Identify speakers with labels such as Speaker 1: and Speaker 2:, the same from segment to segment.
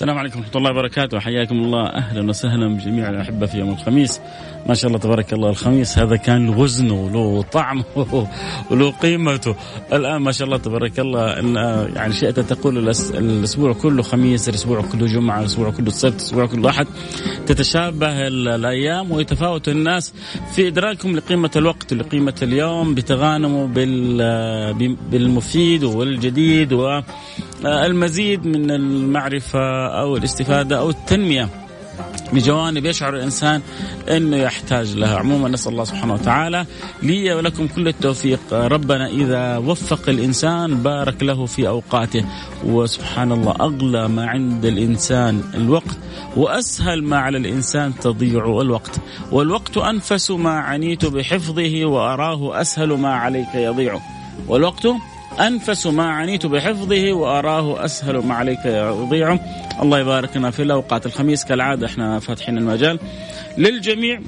Speaker 1: السلام عليكم ورحمة الله وبركاته. حياكم الله. أهلا وسهلا بجميع الأحبة في يوم الخميس. ما شاء الله تبارك الله الخميس هذا كان له وزنه وله طعمه وله قيمته. الآن ما شاء الله تبارك الله إن يعني شئت تقول الأسبوع كله خميس الأسبوع كله جمعة الأسبوع كله السبت الأسبوع كله أحد تتشابه الأيام ويتفاوت الناس في إدراكهم لقيمة الوقت ولقيمة اليوم بتغانموا بالمفيد والجديد و المزيد من المعرفة أو الاستفادة أو التنمية بجوانب يشعر الإنسان إنه يحتاج لها، عموما نسأل الله سبحانه وتعالى لي ولكم كل التوفيق، ربنا إذا وفق الإنسان بارك له في أوقاته، وسبحان الله أغلى ما عند الإنسان الوقت وأسهل ما على الإنسان تضيع الوقت، والوقت أنفس ما عنيت بحفظه وأراه أسهل ما عليك يضيع. والوقت؟ أنفس ما عنيت بحفظه وأراه أسهل ما عليك يضيع. الله يبارك لنا في الأوقات الخميس. كالعادة إحنا فاتحين المجال للجميع.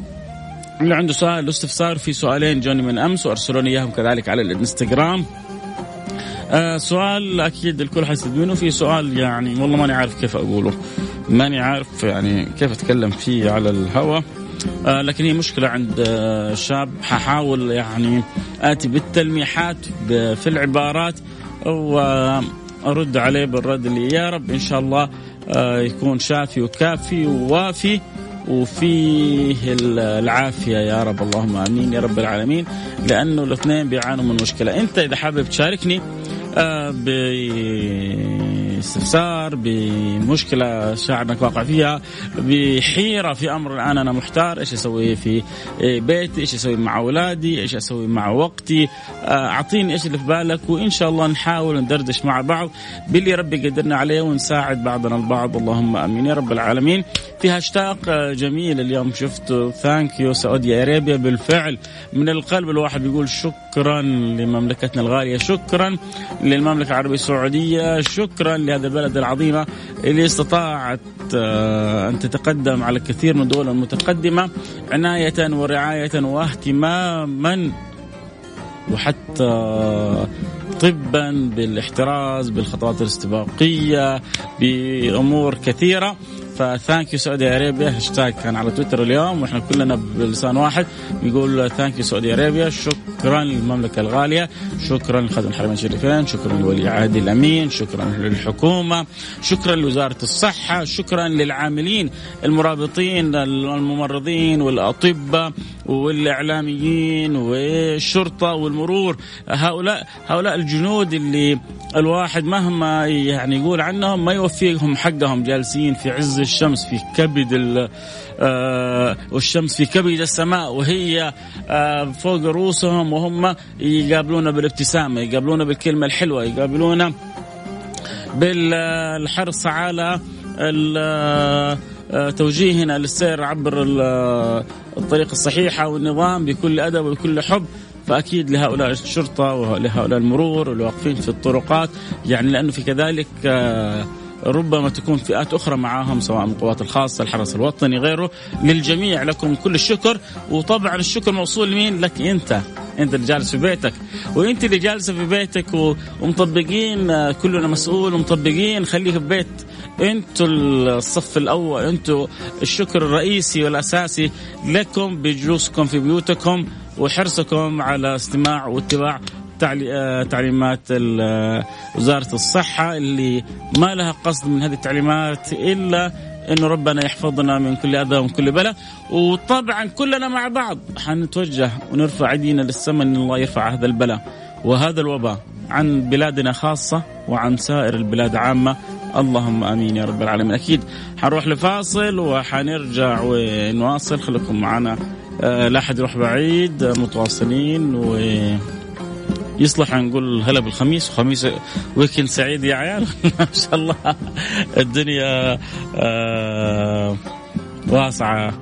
Speaker 1: اللي عنده سؤال الاستفسار في سؤالين جوني من أمس وأرسلوني إياهم كذلك على الإنستغرام. آه سؤال أكيد الكل حيستفيد منه في سؤال يعني والله ماني عارف كيف أقوله. ماني عارف يعني كيف أتكلم فيه على الهواء لكن هي مشكلة عند آه شاب ححاول يعني آتي بالتلميحات في العبارات وأرد عليه بالرد اللي يا رب إن شاء الله آه يكون شافي وكافي ووافي وفيه العافية. يا رب اللهم آمين يا رب العالمين. لأنه الاثنين بيعانوا من مشكلة. أنت إذا حابب تشاركني آه باستفسار بمشكلة انك واقع فيها بحيرة في أمر الآن أنا محتار إيش أسوي في بيتي إيش أسوي مع أولادي إيش أسوي مع وقتي. أعطيني إيش اللي في بالك وإن شاء الله نحاول ندردش مع بعض باللي ربي قدرنا عليه ونساعد بعضنا البعض. اللهم آمين يا رب العالمين. في هاشتاق جميل اليوم شفته. Thank you Saudi Arabia. بالفعل من القلب الواحد بيقول شكرا لمملكتنا الغالية. شكرا للمملكة العربية السعودية. شكرا لهذه البلد العظيمة اللي استطاعت أن تتقدم على كثير من الدول المتقدمه عناية ورعاية واهتماما وحتى طبا بالاحتراز بالخطوات الاستباقية بأمور كثيرة. ف Thank you Saudi Arabia هاشتاج كان على تويتر اليوم وإحنا كلنا بلسان واحد نقول Thank you Saudi Arabia شكرا للمملكة الغالية شكرا لخادم الحرمين الشريفين شكرا لولي عهد الأمين شكرا للحكومة شكرا لوزارة الصحة شكرا للعاملين المرابطين الممرضين والأطباء والإعلاميين والشرطة والمرور. هؤلاء هؤلاء الجنود اللي الواحد مهما يعني يقول عنهم ما يوفيهم حقهم جالسين في عز الشمس في كبد آه والشمس في كبد السماء وهي آه فوق رؤوسهم وهم يقابلونا بالابتسامة يقابلونا بالكلمة الحلوة يقابلونا بالحرص على توجيهنا للسير عبر الطريق الصحيحة والنظام بكل أدب وبكل حب. فأكيد لهؤلاء الشرطة ولهؤلاء المرور واللي واقفين في الطرقات يعني لأنه في كذلك ربما تكون فئات أخرى معاهم سواء من القوات الخاصة الحرس الوطني غيره. للجميع لكم كل الشكر. وطبعا الشكر موصول لمين؟ لك أنت. أنت اللي جالس في بيتك. وأنت اللي جالسة في بيتك ومطبقين كلنا مسؤول ومطبقين خليه في بيت. أنتوا الصف الأول. أنتوا الشكر الرئيسي والأساسي لكم بجلوسكم في بيوتكم وحرصكم على استماع واتباع تعليمات وزارة الصحة اللي ما لها قصد من هذه التعليمات إلا إنه ربنا يحفظنا من كل أذى ومن كل بلاء. وطبعا كلنا مع بعض حنتوجه ونرفع أيدينا للسماء إن الله يرفع هذا البلاء وهذا الوباء عن بلادنا خاصة وعن سائر البلاد عامة. اللهم آمين يا رب العالمين. أكيد حنروح لفاصل وحنرجع ونواصل. خليكم معنا. لا أحد يروح بعيد. متواصلين و يصلح نقول هلا بالخميس وخميس ويكند سعيد يا عيال. ما شاء الله. الدنيا آه واسعة.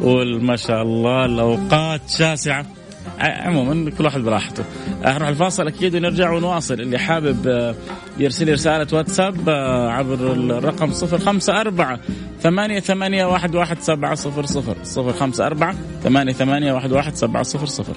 Speaker 1: وما شاء الله الأوقات شاسعة. عموما كل واحد براحته. نروح الفاصل أكيد ونرجع ونواصل. اللي حابب آه، يرسل رسالة واتساب آه، عبر الرقم 054 ثمانية ثمانية واحد واحد سبعة صفر صفر. صفر خمسة أربعة ثمانية ثمانية واحد واحد سبعة صفر صفر.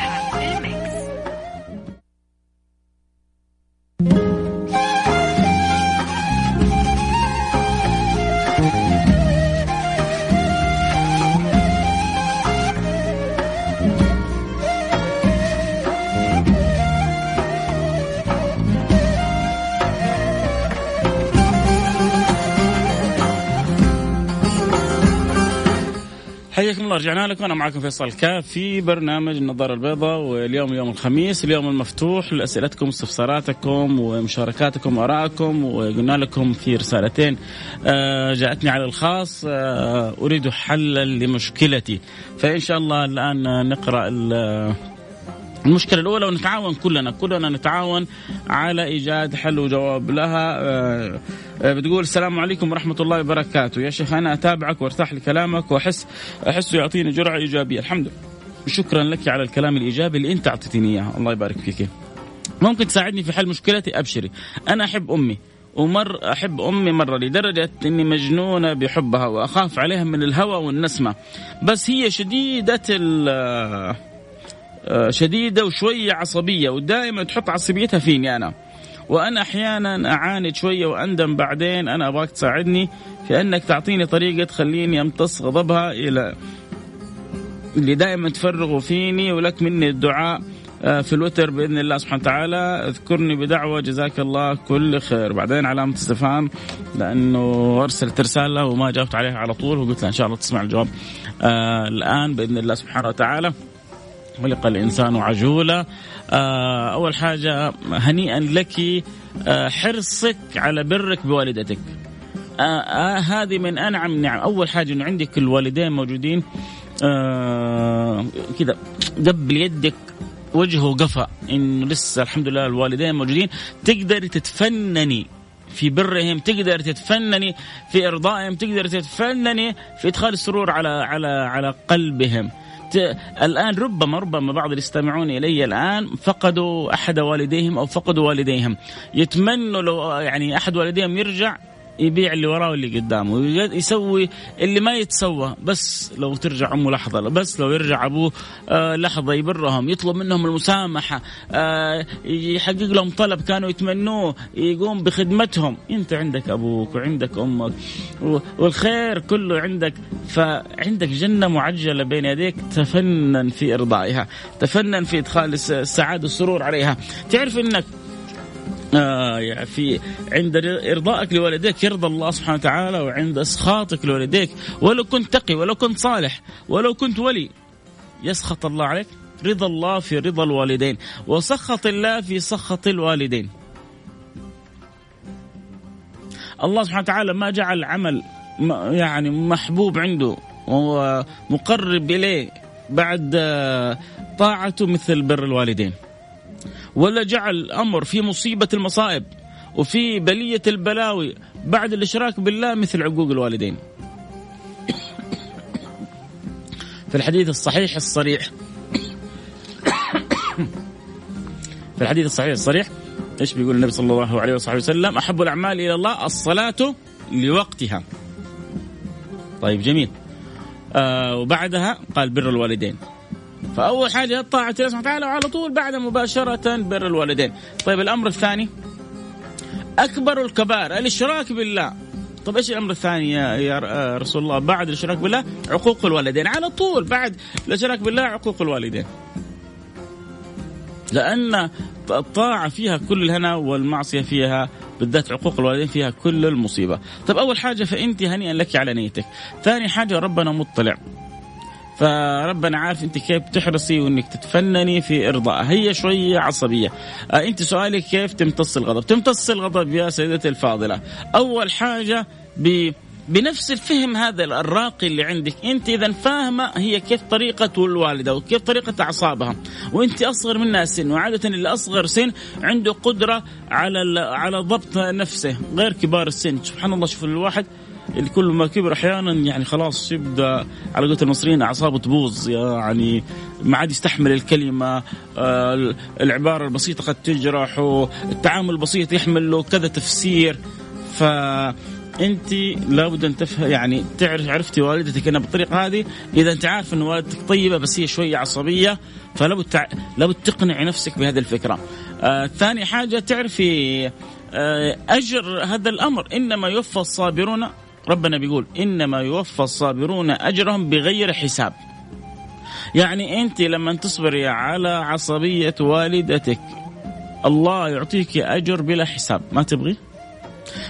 Speaker 1: حياكم الله رجعنا لكم. أنا معكم فيصل كاف في برنامج النظارة البيضاء واليوم يوم الخميس اليوم المفتوح لأسئلتكم واستفساراتكم ومشاركاتكم وارائكم وقلنا لكم في رسالتين آه، جاءتني على الخاص آه، أريد حلا لمشكلتي. فإن شاء الله الآن نقرأ المشكلة الأولى ونتعاون كلنا كلنا نتعاون على إيجاد حل وجواب لها. آه، آه، بتقول السلام عليكم ورحمة الله وبركاته. يا شيخ أنا أتابعك وأرتاح لكلامك وأحس أحسه يعطيني جرعة إيجابية. الحمد لله. شكرا لك على الكلام الإيجابي اللي أنت أعطيتني إياه. الله يبارك فيك. ممكن تساعدني في حل مشكلتي؟ أبشري. أنا أحب أمي ومر أحب أمي مرة لدرجة أني مجنونة بحبها وأخاف عليها من الهوى والنسمة. بس هي شديدة آه، شديدة وشوية عصبية ودائما تحط عصبيتها فيني أنا. وأنا أحيانا أعاند شوية وأندم بعدين أنا أبغاك تساعدني في أنك تعطيني طريقة تخليني أمتص غضبها إلى اللي دائما تفرغوا فيني ولك مني الدعاء آه، في الوتر بإذن الله سبحانه وتعالى. اذكرني بدعوة جزاك الله كل خير. بعدين علامة استفهام لأنه أرسلت رسالة وما جاوبت عليها على طول وقلت لها إن شاء الله تسمع الجواب آه الآن بإذن الله سبحانه وتعالى. خلق الإنسان عجولا. آه، أول حاجة هنيئا لك آه، حرصك على برك بوالدتك. آه هذه من أنعم النعم أول حاجة إنه عندك الوالدين موجودين. كذا قبل يدك وجهه وقفا انه لسه الحمد لله الوالدين موجودين. تقدري تتفنني في برهم تقدر تتفنني في إرضائهم تقدر تتفنني في إدخال السرور على على على قلبهم. الآن ربما ربما بعض اللي يستمعون إلي الآن فقدوا أحد والديهم أو فقدوا والديهم. يتمنوا لو يعني أحد والديهم يرجع يبيع اللي وراه واللي قدامه يسوي اللي ما يتسوى. بس لو ترجع أمه لحظة بس لو يرجع أبوه آه لحظة يبرهم يطلب منهم المسامحة آه يحقق لهم طلب كانوا يتمنوه يقوم بخدمتهم. أنت عندك أبوك وعندك أمك والخير كله عندك. فعندك جنة معجلة بين يديك تفنن في إرضائها تفنن في إدخال السعادة والسرور عليها. تعرف إنك آه في عند إرضائك لوالديك يرضى الله سبحانه وتعالى وعند أسخاطك لوالديك ولو كنت تقي ولو كنت صالح ولو كنت ولي يسخط الله عليك. رضا الله في رضا الوالدين وسخط الله في سخط الوالدين. الله سبحانه وتعالى ما جعل عمل يعني محبوب عنده ومقرب إليه بعد آه، طاعته مثل بر الوالدين. ولا جعل أمر في مصيبة المصائب وفي بلية البلاوي بعد الإشراك بالله مثل عقوق الوالدين. في الحديث الصحيح الصريح في الحديث الصحيح الصريح إيش بيقول النبي صلى الله عليه وصحبه وسلم أحب الأعمال إلى الله الصلاة لوقتها. طيب جميل. آه وبعدها قال بر الوالدين فأول حاجة طاعه الله سبحانه وتعالى وعلى طول بعدها مباشرة بر الوالدين. طيب الأمر الثاني أكبر الكبائر الإشراك بالله؟ طيب إيش الأمر الثاني يا, يا رسول الله؟ بعد الإشراك بالله عقوق الوالدين. على طول بعد الإشراك بالله عقوق الوالدين. لأن الطاعة فيها كل الهنا والمعصية فيها بالذات عقوق الوالدين فيها كل المصيبة. طيب أول حاجة فإنت هنيئا لك على نيتك. ثاني حاجة ربنا مطلع. فربنا عارف انت كيف تحرصي وانك تتفنني في ارضائها هي شوية عصبية. آه انت سؤالك كيف تمتص الغضب؟ تمتص الغضب يا سيدتي الفاضلة. أول حاجة ب بنفس الفهم هذا الراقي اللي عندك. انت إذا فاهمة هي كيف طريقة الوالدة وكيف طريقة أعصابها. وانت أصغر منها سن وعادة اللي أصغر سن عنده قدرة على على ضبط نفسه. غير كبار السن. سبحان الله شوف الواحد اللي كل ما كبر أحيانا يعني خلاص يبدأ على قولة المصريين أعصابه تبوظ يعني ما عاد يستحمل الكلمة آه العبارة البسيطة قد تجرح التعامل البسيط يحمل له كذا تفسير ف أنت لابد أن تفهم يعني تعرف عرفتي والدتك أنها بالطريقة هذه إذا أنت عارف إن والدتك طيبة بس هي شوية عصبية فلابد تع... لابد تقنعي نفسك بهذه الفكرة. آه ثاني حاجة تعرفي آه أجر هذا الأمر إنما يوفى الصابرون ربنا بيقول إنما يوفى الصابرون أجرهم بغير حساب. يعني أنت لما تصبري على عصبية والدتك الله يعطيك أجر بلا حساب، ما تبغي؟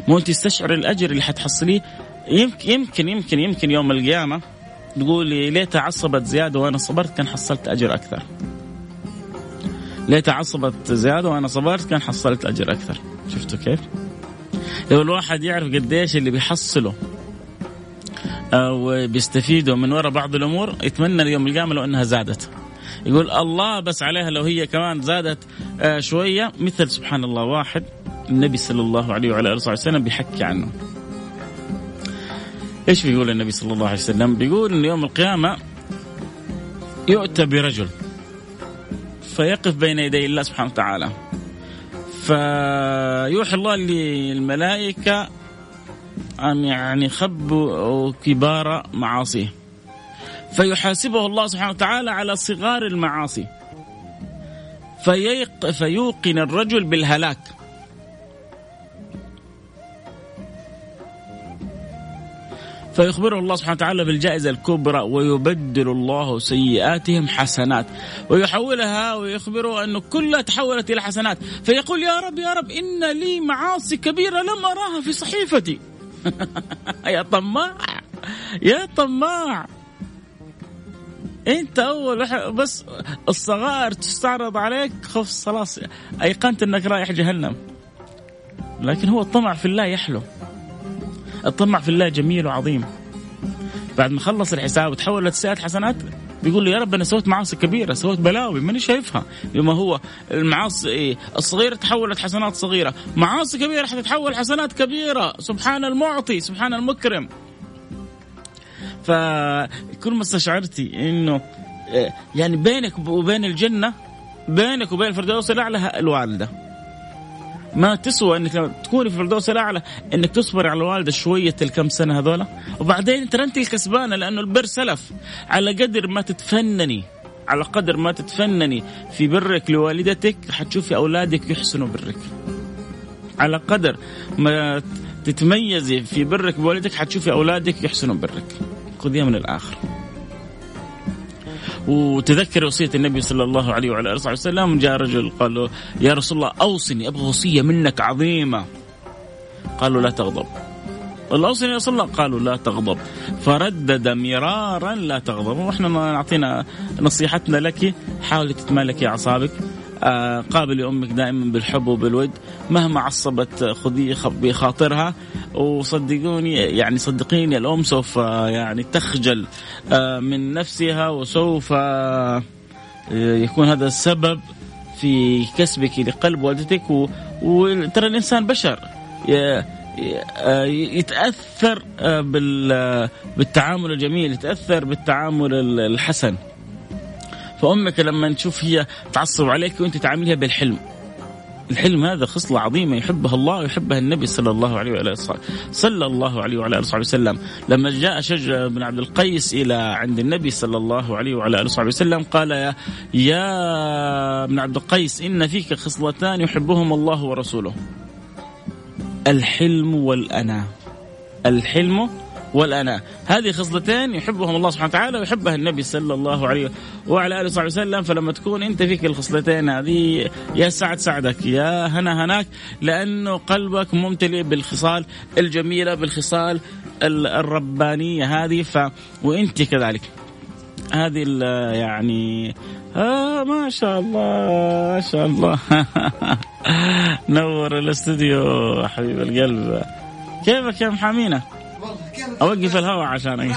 Speaker 1: مو أنت تستشعر الأجر اللي حتحصليه يمكن يمكن يمكن يمكن يوم القيامة تقولي ليت عصبت زيادة وأنا صبرت كان حصلت أجر أكثر. ليت عصبت زيادة وأنا صبرت كان حصلت أجر أكثر. شفتوا كيف؟ لو الواحد يعرف قديش اللي بيحصله أو بيستفيدوا من وراء بعض الأمور يتمنى اليوم القيامه لو إنها زادت. يقول الله بس عليها لو هي كمان زادت آه، شوية مثل سبحان الله واحد النبي صلى الله عليه وعلى آله وسلم بيحكي عنه. إيش بيقول النبي صلى الله عليه وسلم؟ بيقول إن يوم القيامة يؤتى برجل فيقف بين يدي الله سبحانه وتعالى فيوحي الله للملائكة أن يعني خبوا كبار معاصيه. فيحاسبه الله سبحانه وتعالى على صغار المعاصي. فيوقن الرجل بالهلاك. فيخبره الله سبحانه وتعالى بالجائزة الكبرى ويبدل الله سيئاتهم حسنات ويحولها ويخبره أنه كلها تحولت إلى حسنات. فيقول يا رب يا رب إن لي معاصي كبيرة لم أراها في صحيفتي. يا طماع يا طماع. أنت أول بس الصغائر تستعرض عليك خف خلاص أيقنت أنك رايح جهنم. لكن هو الطمع في الله يحلو. الطمع في الله جميل وعظيم. بعد ما خلص الحساب وتحولت سيئات حسنات بيقول له يا رب أنا سويت معاصي كبيرة سويت بلاوي ماني شايفها. بما هو المعاصي إيه الصغيرة تحولت حسنات صغيرة. معاصي كبيرة حتتحول حسنات كبيرة. سبحان المعطي سبحان المكرم. فكل ما استشعرتي إنه إيه، يعني بينك وبين الجنة بينك وبين الفردوس الأعلى الوالدة. ما تسوى إنك تكوني في الفردوس الأعلى إنك تصبري على الوالدة شوية الكم سنة هذولا. وبعدين ترى أنت الكسبانة لأنه البر سلف. على قدر ما تتفنني على قدر ما تتفنني في برك لوالدتك حتشوفي أولادك يحسنوا برك. على قدر ما تتميزي في برك بوالدتك حتشوفي أولادك يحسنوا برك. خذيها من الآخر. وتذكر وصية النبي صلى الله عليه وعلى آله وسلم. جاء رجل قال له يا رسول الله أوصني أبغى وصية منك عظيمة. قالوا لا تغضب. قال أوصني يا رسول الله. قالوا لا تغضب. فردد مرارا لا تغضب. وإحنا نعطينا نصيحتنا لك حاولي تتمالكي أعصابك. آه، قابلي أمك دائما بالحب وبالود مهما عصبت خذي بخاطرها. وصدقوني يعني صدقيني الأم سوف يعني تخجل آه، من نفسها وسوف آه، يكون هذا السبب في كسبك لقلب والدتك. وترى الإنسان بشر يتأثر بالتعامل الجميل يتأثر بالتعامل الحسن. فأمك لما تشوف هي تعصب عليك وأنت تعاملها بالحلم. الحلم هذا خصلة عظيمة يحبها الله ويحبها النبي صلى الله عليه وعلى صلى الله عليه وعلى آله وصحبه وسلم. لما جاء شجع بن عبد القيس إلى عند النبي صلى الله عليه وعلى آله وصحبه وسلم قال يا يا ابن عبد القيس إن فيك خصلتان يحبهما الله ورسوله. الحلم والأنا. الحلم والأناة هذه خصلتين يحبهم الله سبحانه وتعالى ويحبها النبي صلى الله عليه وعلى آله وصحبه وسلم. فلما تكون أنت فيك الخصلتين هذه يا سعد سعدك يا هنا هناك لأنه قلبك ممتلئ بالخصال الجميلة بالخصال الربانية هذه. ف وأنت كذلك. هذه يعني آه ما شاء الله ما شاء الله. نور الاستوديو حبيب القلب. كيفك يا محامينا أوقف الهواء عشان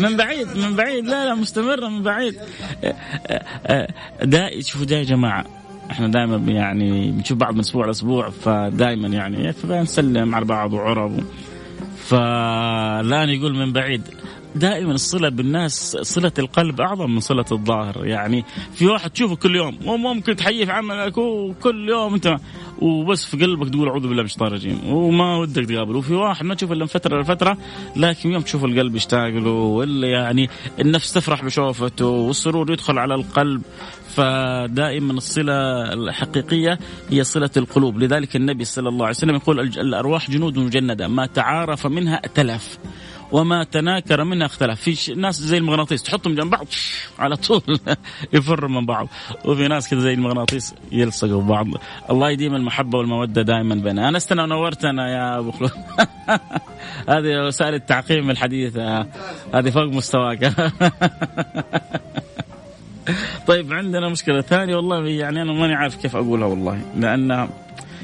Speaker 1: من بعيد من بعيد. لا لا مستمرة من بعيد. دا شوفوا ده يا جماعة. إحنا دائما يعني بنشوف بعض من أسبوع لاسبوع فدائما يعني فنسلم على بعض وعرب. فالان يقول من بعيد. دائما الصله بالناس صلة القلب أعظم من صلة الظاهر. يعني في واحد تشوفه كل يوم وممكن تحيي في عملك وكل يوم أنت وبس في قلبك تقول أعوذ بالله من الشيطان الرجيم. وما ودك تقابله وفي واحد ما تشوفه إلا من فترة لفترة لكن يوم تشوف القلب يشتاق له ولا يعني النفس تفرح بشوفته والسرور يدخل على القلب فدائما الصلة الحقيقية هي صلة القلوب. لذلك النبي صلى الله عليه وسلم يقول الأرواح جنود مجندة ما تعارف منها ائتلف وما تناكر منها اختلف في ناس زي المغناطيس تحطهم جنب بعض على طول يفر من بعض. وفي ناس كذا زي المغناطيس يلصقوا ببعض الله يديم المحبة والمودة دائما بيننا أنا استنى ونورتنا يا أبو خلود. هذه وسائل التعقيم الحديثة. هذه فوق مستواك. طيب عندنا مشكلة ثانية والله يعني أنا ماني عارف كيف أقولها والله. لأن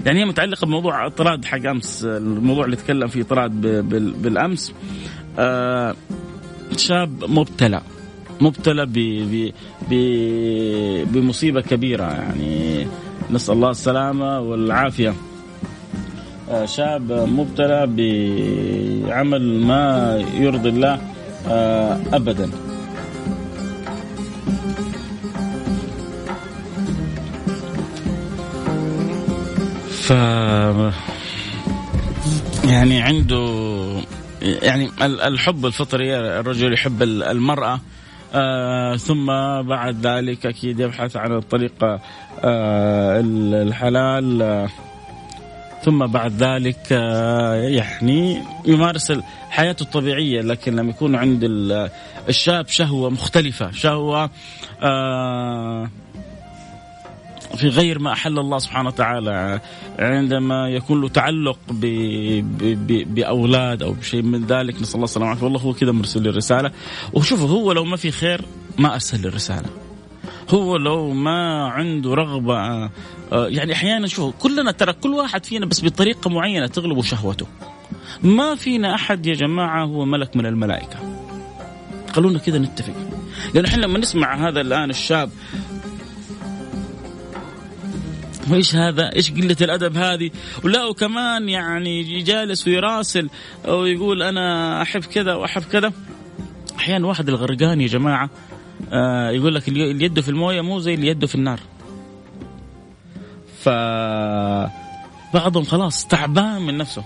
Speaker 1: يعني هي متعلقة بموضوع طراد حق أمس. الموضوع اللي تكلم فيه طراد بالأمس. آه شاب مبتلى. مبتلى ب ب بمصيبة كبيرة يعني نسأل الله السلامة والعافية. آه شاب مبتلى بعمل ما يرضي الله آه أبدا. ف يعني عنده يعني الحب الفطري الرجل يحب المرأة آه ثم بعد ذلك أكيد يبحث عن الطريقة آه الحلال آه ثم بعد ذلك آه يعني يمارس حياته الطبيعية لكن لما يكون عند الشاب شهوة مختلفة شهوة آه في غير ما أحل الله سبحانه وتعالى عندما يكون له تعلق ب ب بأولاد أو بشيء من ذلك نسأل الله السلامة والله هو كذا مرسل الرسالة. وشوفوا هو لو ما في خير ما أرسل الرسالة. هو لو ما عنده رغبة آه، يعني أحيانا شوفوا كلنا ترى كل واحد فينا بس بطريقة معينة تغلب شهوته. ما فينا أحد يا جماعة هو ملك من الملائكة. خلونا كذا نتفق. لأن إحنا لما نسمع هذا الآن الشاب وايش هذا؟ إيش قلة الأدب هذه؟ ولا وكمان يعني جالس ويراسل ويقول أنا أحب كذا وأحب كذا. أحيانا واحد الغرقان يا جماعة آه يقول لك اللي يده في الموية مو زي اللي يده في النار. ف بعضهم خلاص تعبان من نفسه.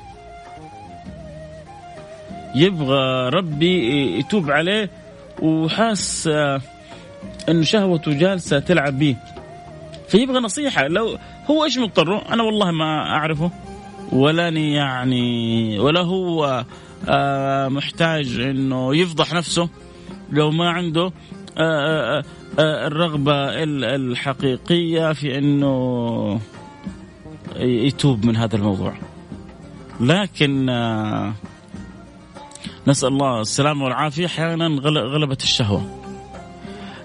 Speaker 1: يبغى ربي يتوب عليه وحاس آه انه شهوته جالسة تلعب به فيبغى نصيحة لو هو إيش مضطره؟ أنا والله ما أعرفه ولاني يعني ولا هو آه محتاج إنه يفضح نفسه لو ما عنده آه آه, آه، الرغبة الحقيقية في إنه يتوب من هذا الموضوع. لكن آه، نسأل الله السلامة والعافية أحيانا غلبت الشهوة.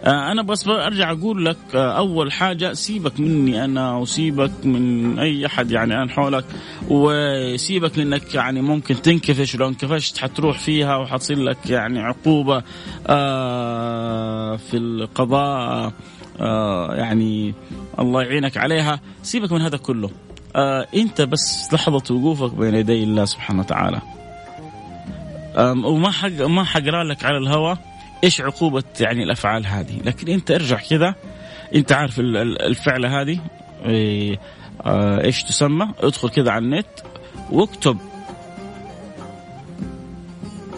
Speaker 1: آه، أنا بس أرجع أقول لك آه، أول حاجة سيبك مني أنا وسيبك من أي أحد يعني الان حولك وسيبك لأنك يعني ممكن تنكفش ولو انكفشت حتروح فيها وحتصير لك يعني عقوبة آه، في القضاء يعني الله يعينك عليها. سيبك من هذا كله. أنت بس لحظة وقوفك بين يدي الله سبحانه وتعالى. وما حق ما حقرأ لك على الهوى. إيش عقوبة يعني الأفعال هذه؟ لكن أنت ارجع كذا. أنت عارف الفعلة هذه؟ إيه، آه، إيش تسمى؟ ادخل كذا على النت واكتب.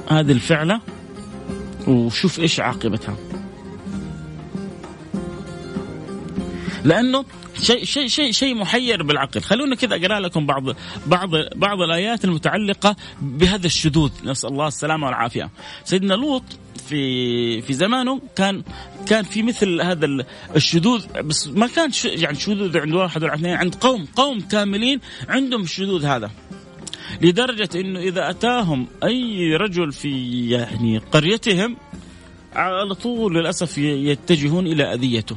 Speaker 1: هذه الفعلة وشوف إيش عاقبتها. لأنه شيء شيء شيء شيء محير بالعقل. خلونا كذا أقرأ لكم بعض بعض بعض الآيات المتعلقة بهذا الشذوذ. نسأل الله السلامة والعافية. سيدنا لوط في في زمانه كان كان في مثل هذا الشذوذ بس ما كان يعني شذوذ عند واحد ولا اثنين عند قوم قوم كاملين عندهم الشذوذ هذا. لدرجة إنه إذا أتاهم أي رجل في يعني قريتهم على طول للأسف يتجهون إلى أذيته.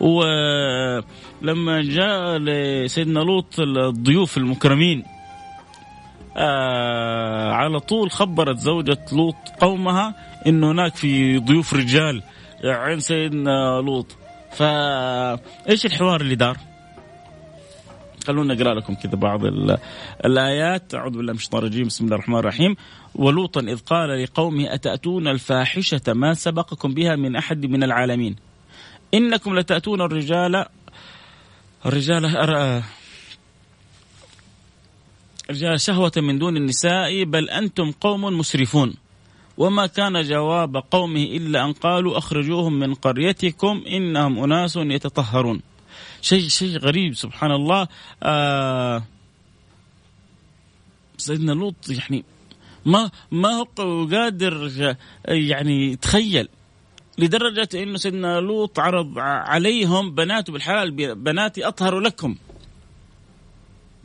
Speaker 1: ولما جاء لسيدنا لوط الضيوف المكرمين آه على طول خبرت زوجة لوط قومها انه هناك في ضيوف رجال. عند سيدنا لوط. فايش الحوار اللي دار؟ خلونا نقرأ لكم كذا بعض الآيات. أعوذ بالله من الشيطان الرجيم. بسم الله الرحمن الرحيم. ولوطا إذ قال لقومه أتأتون الفاحشة ما سبقكم بها من أحد من العالمين؟ إنكم لتأتون الرجال الرجال الرجال شهوة من دون النساء بل أنتم قوم مسرفون. وما كان جواب قومه إلا أن قالوا أخرجوهم من قريتكم إنهم أناس يتطهرون. شيء شيء غريب سبحان الله. آه سيدنا لوط يعني ما ما هو قادر يعني يتخيل. لدرجة أنه سيدنا لوط عرض عليهم بناته بالحلال بناتي أطهر لكم.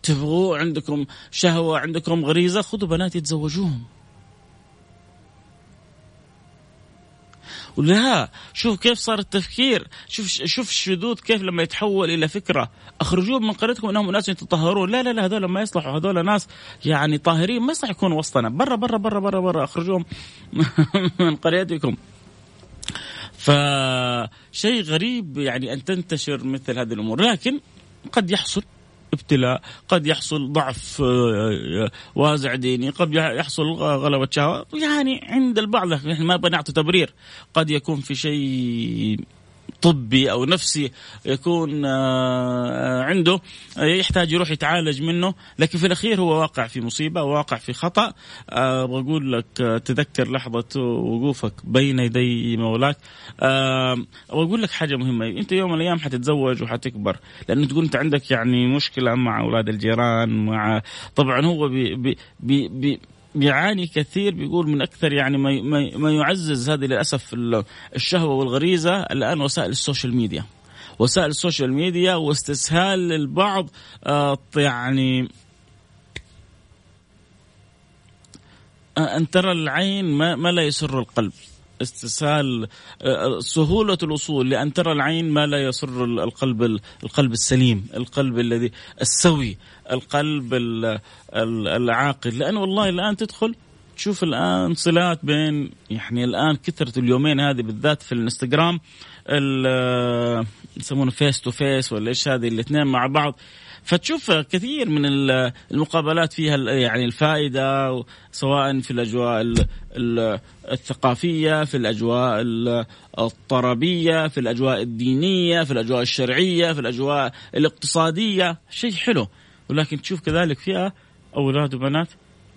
Speaker 1: تبغوا عندكم شهوة عندكم غريزة خذوا بناتي تزوجوهم ولا شوف كيف صار التفكير شوف شوف الشذوذ كيف لما يتحول إلى فكرة. اخرجوهم من قريتكم إنهم أناس يتطهرون. لا لا لا هذول ما يصلحوا هذول ناس يعني طاهرين ما يصلح يكونوا وسطنا. برا برا برا برا برا أخرجوهم من قريتكم. فشيء غريب يعني أن تنتشر مثل هذه الأمور. لكن قد يحصل. ابتلاء قد يحصل ضعف آه، آه، وازع ديني قد يحصل غلبة شهوة. يعني عند البعض ما بنعطي تبرير. قد يكون في شيء طبي أو نفسي يكون آه، عنده يحتاج يروح يتعالج منه. لكن في الأخير هو واقع في مصيبة واقع في خطأ. أبغى أقول لك تذكر لحظة وقوفك بين يدي مولاك. أبغى أقول لك حاجة مهمة. أنت يوم من الأيام حتتزوج وحتكبر لأنه تقول أنت عندك يعني مشكلة مع أولاد الجيران مع طبعا هو بي بي, بي بيعاني كثير بيقول من أكثر يعني ما ما يعزز هذه للأسف الشهوة والغريزة الآن وسائل ال social media. وسائل ال social media واستسهال للبعض آه يعني آه، أن ترى العين ما, ما لا يسر القلب. استسهال آه، سهولة الوصول لأن ترى العين ما لا يسر القلب القلب السليم القلب الذي السوي القلب العاقل. لأن والله الآن تدخل تشوف الآن صلات بين يعني الآن كثرة اليومين هذه بالذات في الانستغرام يسمونه face to face ولا إيش هذه الاثنين مع بعض. فتشوف كثير من المقابلات فيها يعني الفائدة سواء في الأجواء الثقافية في الأجواء الطربية في الأجواء الدينية في الأجواء الشرعية في الأجواء الاقتصادية. شيء حلو. ولكن تشوف كذلك فيها أولاد وبنات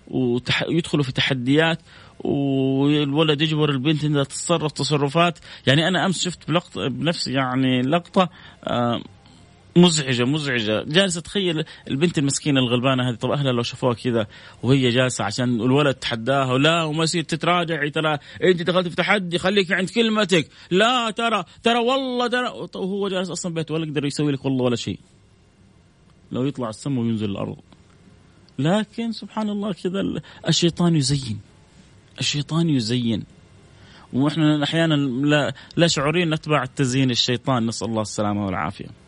Speaker 1: ويدخلوا في تحديات والولد يجبر البنت إنها تتصرف تصرفات. يعني أنا أمس شفت بلقطه بنفسي يعني لقطة آه مزعجة مزعجة. جالسة تخيل البنت المسكينة الغلبانة هذه طب أهلها لو شافوها كذا وهي جالسة عشان الولد تحداها ولا وما يصير تتراجعي ترى أنت دخلت في تحدي خليك عند كلمتك. لا ترى ترى والله ترى. وهو جالس أصلا بيت ولا يقدر يسوي لك والله ولا شيء. لو يطلع السماء وينزل الأرض. لكن سبحان الله كذا الشيطان يزين. الشيطان يزين. وإحنا أحيانا لا, لا شعوريا نتبع تزيين الشيطان. نسأل الله السلامة والعافية.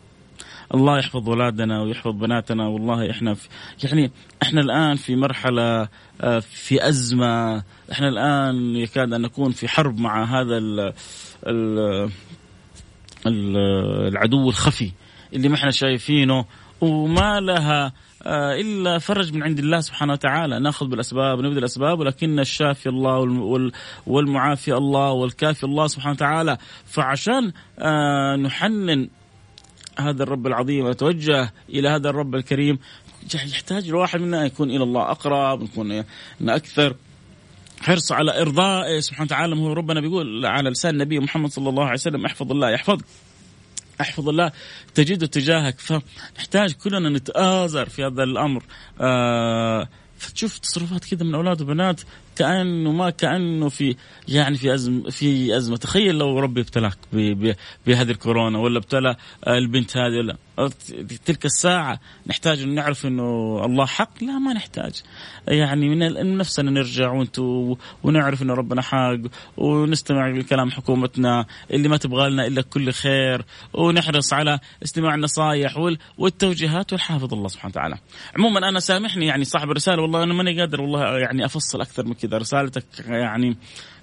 Speaker 1: الله يحفظ اولادنا ويحفظ بناتنا والله إحنا في يعني إحنا الآن في مرحلة آه، في أزمة. إحنا الآن يكاد أن نكون في حرب مع هذا ال ال العدو الخفي اللي ما إحنا شايفينه وما لها آه، إلا فرج من عند الله سبحانه وتعالى. نأخذ بالأسباب نبذل الأسباب ولكن الشافي الله والمعافي الله والكافي الله سبحانه وتعالى. فعشان آه، نحنن هذا الرب العظيم واتوجه إلى هذا الرب الكريم. يحتاج الواحد منا يكون إلى الله أقرب يكون أكثر حرص على إرضائه سبحانه وتعالى. هو ربنا بيقول على لسان النبي محمد صلى الله عليه وسلم احفظ الله يحفظك. احفظ الله تجده تجاهك. فنحتاج كلنا نتآزر في هذا الأمر. آه فتشوف تصرفات كذا من أولاد وبنات كأنه ما كأنه في يعني في ازمه في أزمة. تخيل لو ربي ابتلاك بهذه الكورونا ولا ابتلى البنت هذه ولا تلك الساعة نحتاج أن نعرف أنه الله حق؟ لا ما نحتاج. يعني من نفسنا نرجع ونعرف أنه ربنا حق ونستمع لكلام حكومتنا اللي ما تبغى لنا إلا كل خير ونحرص على استماع النصائح والتوجيهات والحافظ الله سبحانه وتعالى. عموما أنا سامحني يعني صاحب الرسالة والله أنا ماني قادر والله يعني أفصل أكثر من كذا. رسالتك يعني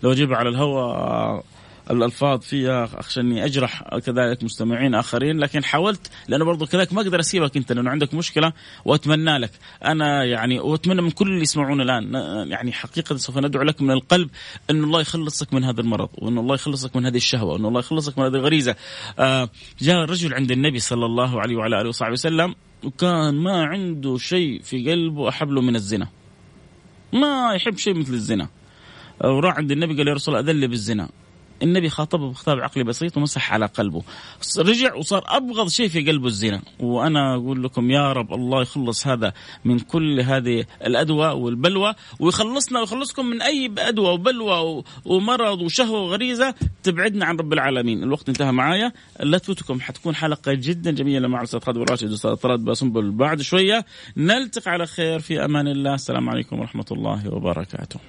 Speaker 1: لو أجيبها على الهواء الألفاظ فيها اخشى اني أجرح كذلك مستمعين آخرين لكن حاولت لأنه برضو كذلك ما أقدر أسيبك أنت لأنه عندك مشكلة وأتمنى لك. أنا يعني وأتمنى من كل اللي يسمعون الآن يعني حقيقة سوف ندعو لك من القلب أن الله يخلصك من هذا المرض وأن الله يخلصك من هذه الشهوة وأن الله يخلصك من هذه الغريزة. آه جاء رجل عند النبي صلى الله عليه وعلى آله وصحبه وسلم وكان ما عنده شيء في قلبه أحب له من الزنا. ما يحب شيء مثل الزنا. وراح عند النبي قال يا رسول الله أذل بالزنا. النبي خاطبه بخطاب عقلي بسيط ومسح على قلبه. رجع وصار أبغض شيء في قلبه الزنا. وأنا أقول لكم يا رب الله يخلص هذا من كل هذه الأدوى والبلوى ويخلصنا ويخلصكم من أي أدوى وبلوى ومرض وشهوة وغريزة تبعدنا عن رب العالمين. الوقت انتهى معايا. لا تفوتكم حتكون حلقة جدا جميلة مع الأستاذ خالد راشد والأستاذ طراد باسنبل بعد شوية نلتقي على خير. في أمان الله. السلام عليكم ورحمة الله وبركاته.